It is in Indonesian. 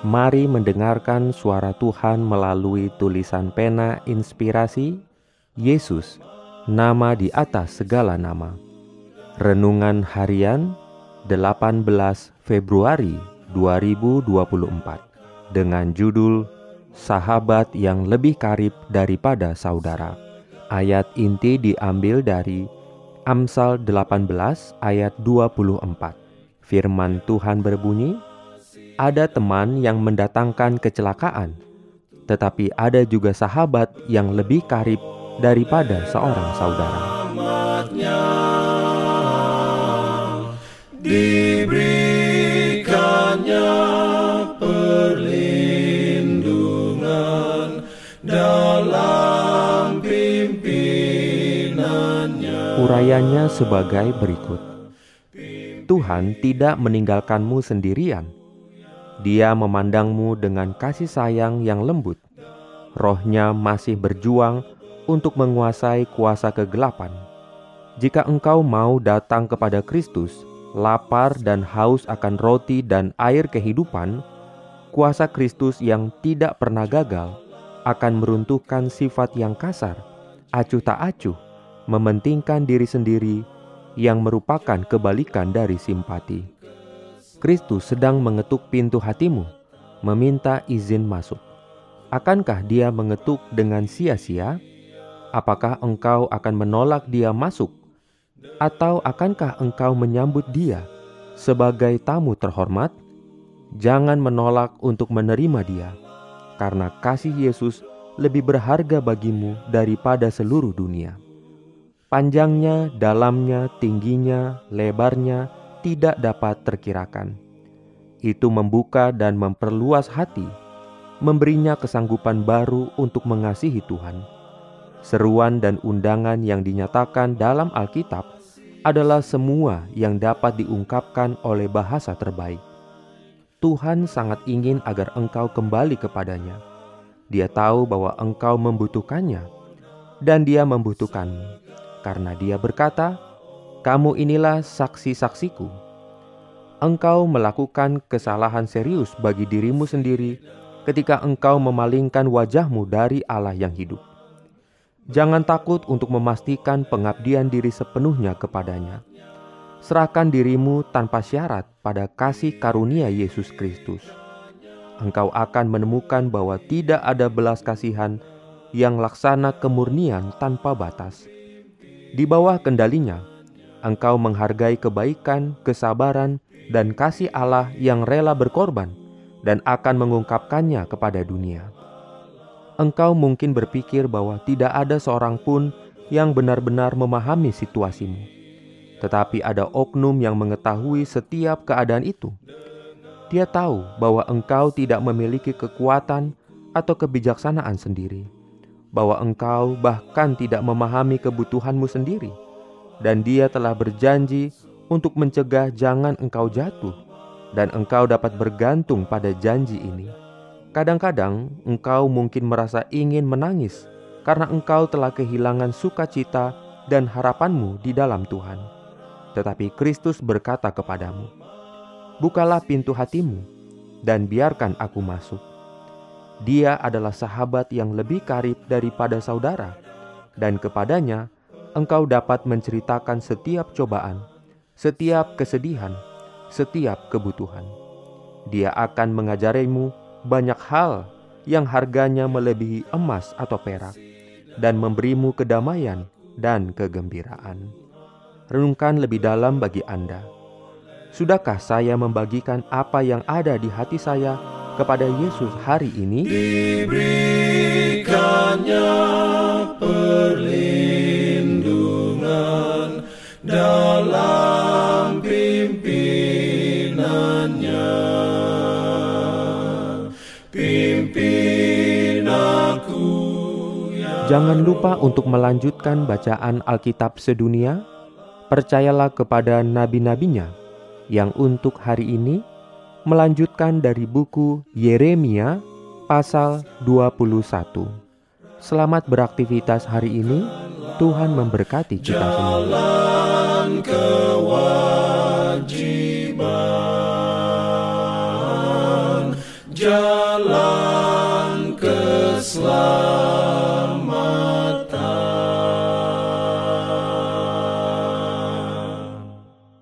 Mari mendengarkan suara Tuhan melalui tulisan pena inspirasi Yesus nama di atas segala nama. Renungan harian 18 Februari 2024 dengan judul Sahabat yang lebih karib daripada saudara. Ayat inti diambil dari Amsal 18 ayat 24. Firman Tuhan berbunyi, "Ada teman yang mendatangkan kecelakaan, tetapi ada juga sahabat yang lebih karib daripada seorang saudara. Diberikannya perlindungan dalam pimpinannya. Urayanya sebagai berikut. Tuhan tidak meninggalkanmu sendirian. Dia memandangmu dengan kasih sayang yang lembut. Rohnya masih berjuang untuk menguasai kuasa kegelapan. Jika engkau mau datang kepada Kristus, lapar dan haus akan roti dan air kehidupan, kuasa Kristus yang tidak pernah gagal akan meruntuhkan sifat yang kasar, acuh tak acuh, mementingkan diri sendiri yang merupakan kebalikan dari simpati. Kristus sedang mengetuk pintu hatimu, meminta izin masuk. Akankah dia mengetuk dengan sia-sia? Apakah engkau akan menolak dia masuk? Atau akankah engkau menyambut dia sebagai tamu terhormat? Jangan menolak untuk menerima dia, karena kasih Yesus lebih berharga bagimu daripada seluruh dunia. Panjangnya, dalamnya, tingginya, lebarnya tidak dapat terkirakan. Itu membuka dan memperluas hati, memberinya kesanggupan baru untuk mengasihi Tuhan Seruan dan undangan yang dinyatakan dalam Alkitab adalah semua yang dapat diungkapkan oleh bahasa terbaik. Tuhan sangat ingin agar engkau kembali kepadanya. Dia tahu bahwa engkau membutuhkannya, dan Dia membutuhkanmu, karena Dia berkata, "Kamu inilah saksi-saksiku." Engkau melakukan kesalahan serius bagi dirimu sendiri ketika engkau memalingkan wajahmu dari Allah yang hidup. Jangan takut untuk memastikan pengabdian diri sepenuhnya kepadanya. Serahkan dirimu tanpa syarat pada kasih karunia Yesus Kristus. Engkau akan menemukan bahwa tidak ada belas kasihan yang laksana kemurnian tanpa batas. Di bawah kendalinya, engkau menghargai kebaikan, kesabaran, dan kasih Allah yang rela berkorban dan akan mengungkapkannya kepada dunia engkau mungkin berpikir bahwa tidak ada seorang pun yang benar-benar memahami situasimu, tetapi ada oknum yang mengetahui setiap keadaan itu. Dia tahu bahwa engkau tidak memiliki kekuatan atau kebijaksanaan sendiri, bahwa engkau bahkan tidak memahami kebutuhanmu sendiri, dan Dia telah berjanji untuk mencegah jangan engkau jatuh, dan engkau dapat bergantung pada janji ini. Kadang-kadang engkau mungkin merasa ingin menangis karena engkau telah kehilangan sukacita dan harapanmu di dalam Tuhan. Tetapi Kristus berkata kepadamu, "Bukalah pintu hatimu dan biarkan aku masuk." Dia adalah sahabat yang lebih karib daripada saudara, dan kepadanya engkau dapat menceritakan setiap cobaan, setiap kesedihan, setiap kebutuhan. Dia akan mengajarimu banyak hal yang harganya melebihi emas atau perak, dan memberimu kedamaian dan kegembiraan. Renungkan lebih dalam bagi Anda. Sudahkah saya membagikan apa yang ada di hati saya kepada Yesus hari ini? Diberikannya pimpinannya. pimpin aku ya Jangan lupa untuk melanjutkan bacaan Alkitab sedunia. Percayalah kepada nabi-nabinya yang untuk hari ini melanjutkan dari buku Yeremia pasal 21. Selamat beraktivitas hari ini. Tuhan memberkati kita semua. jalan kewajiban jalan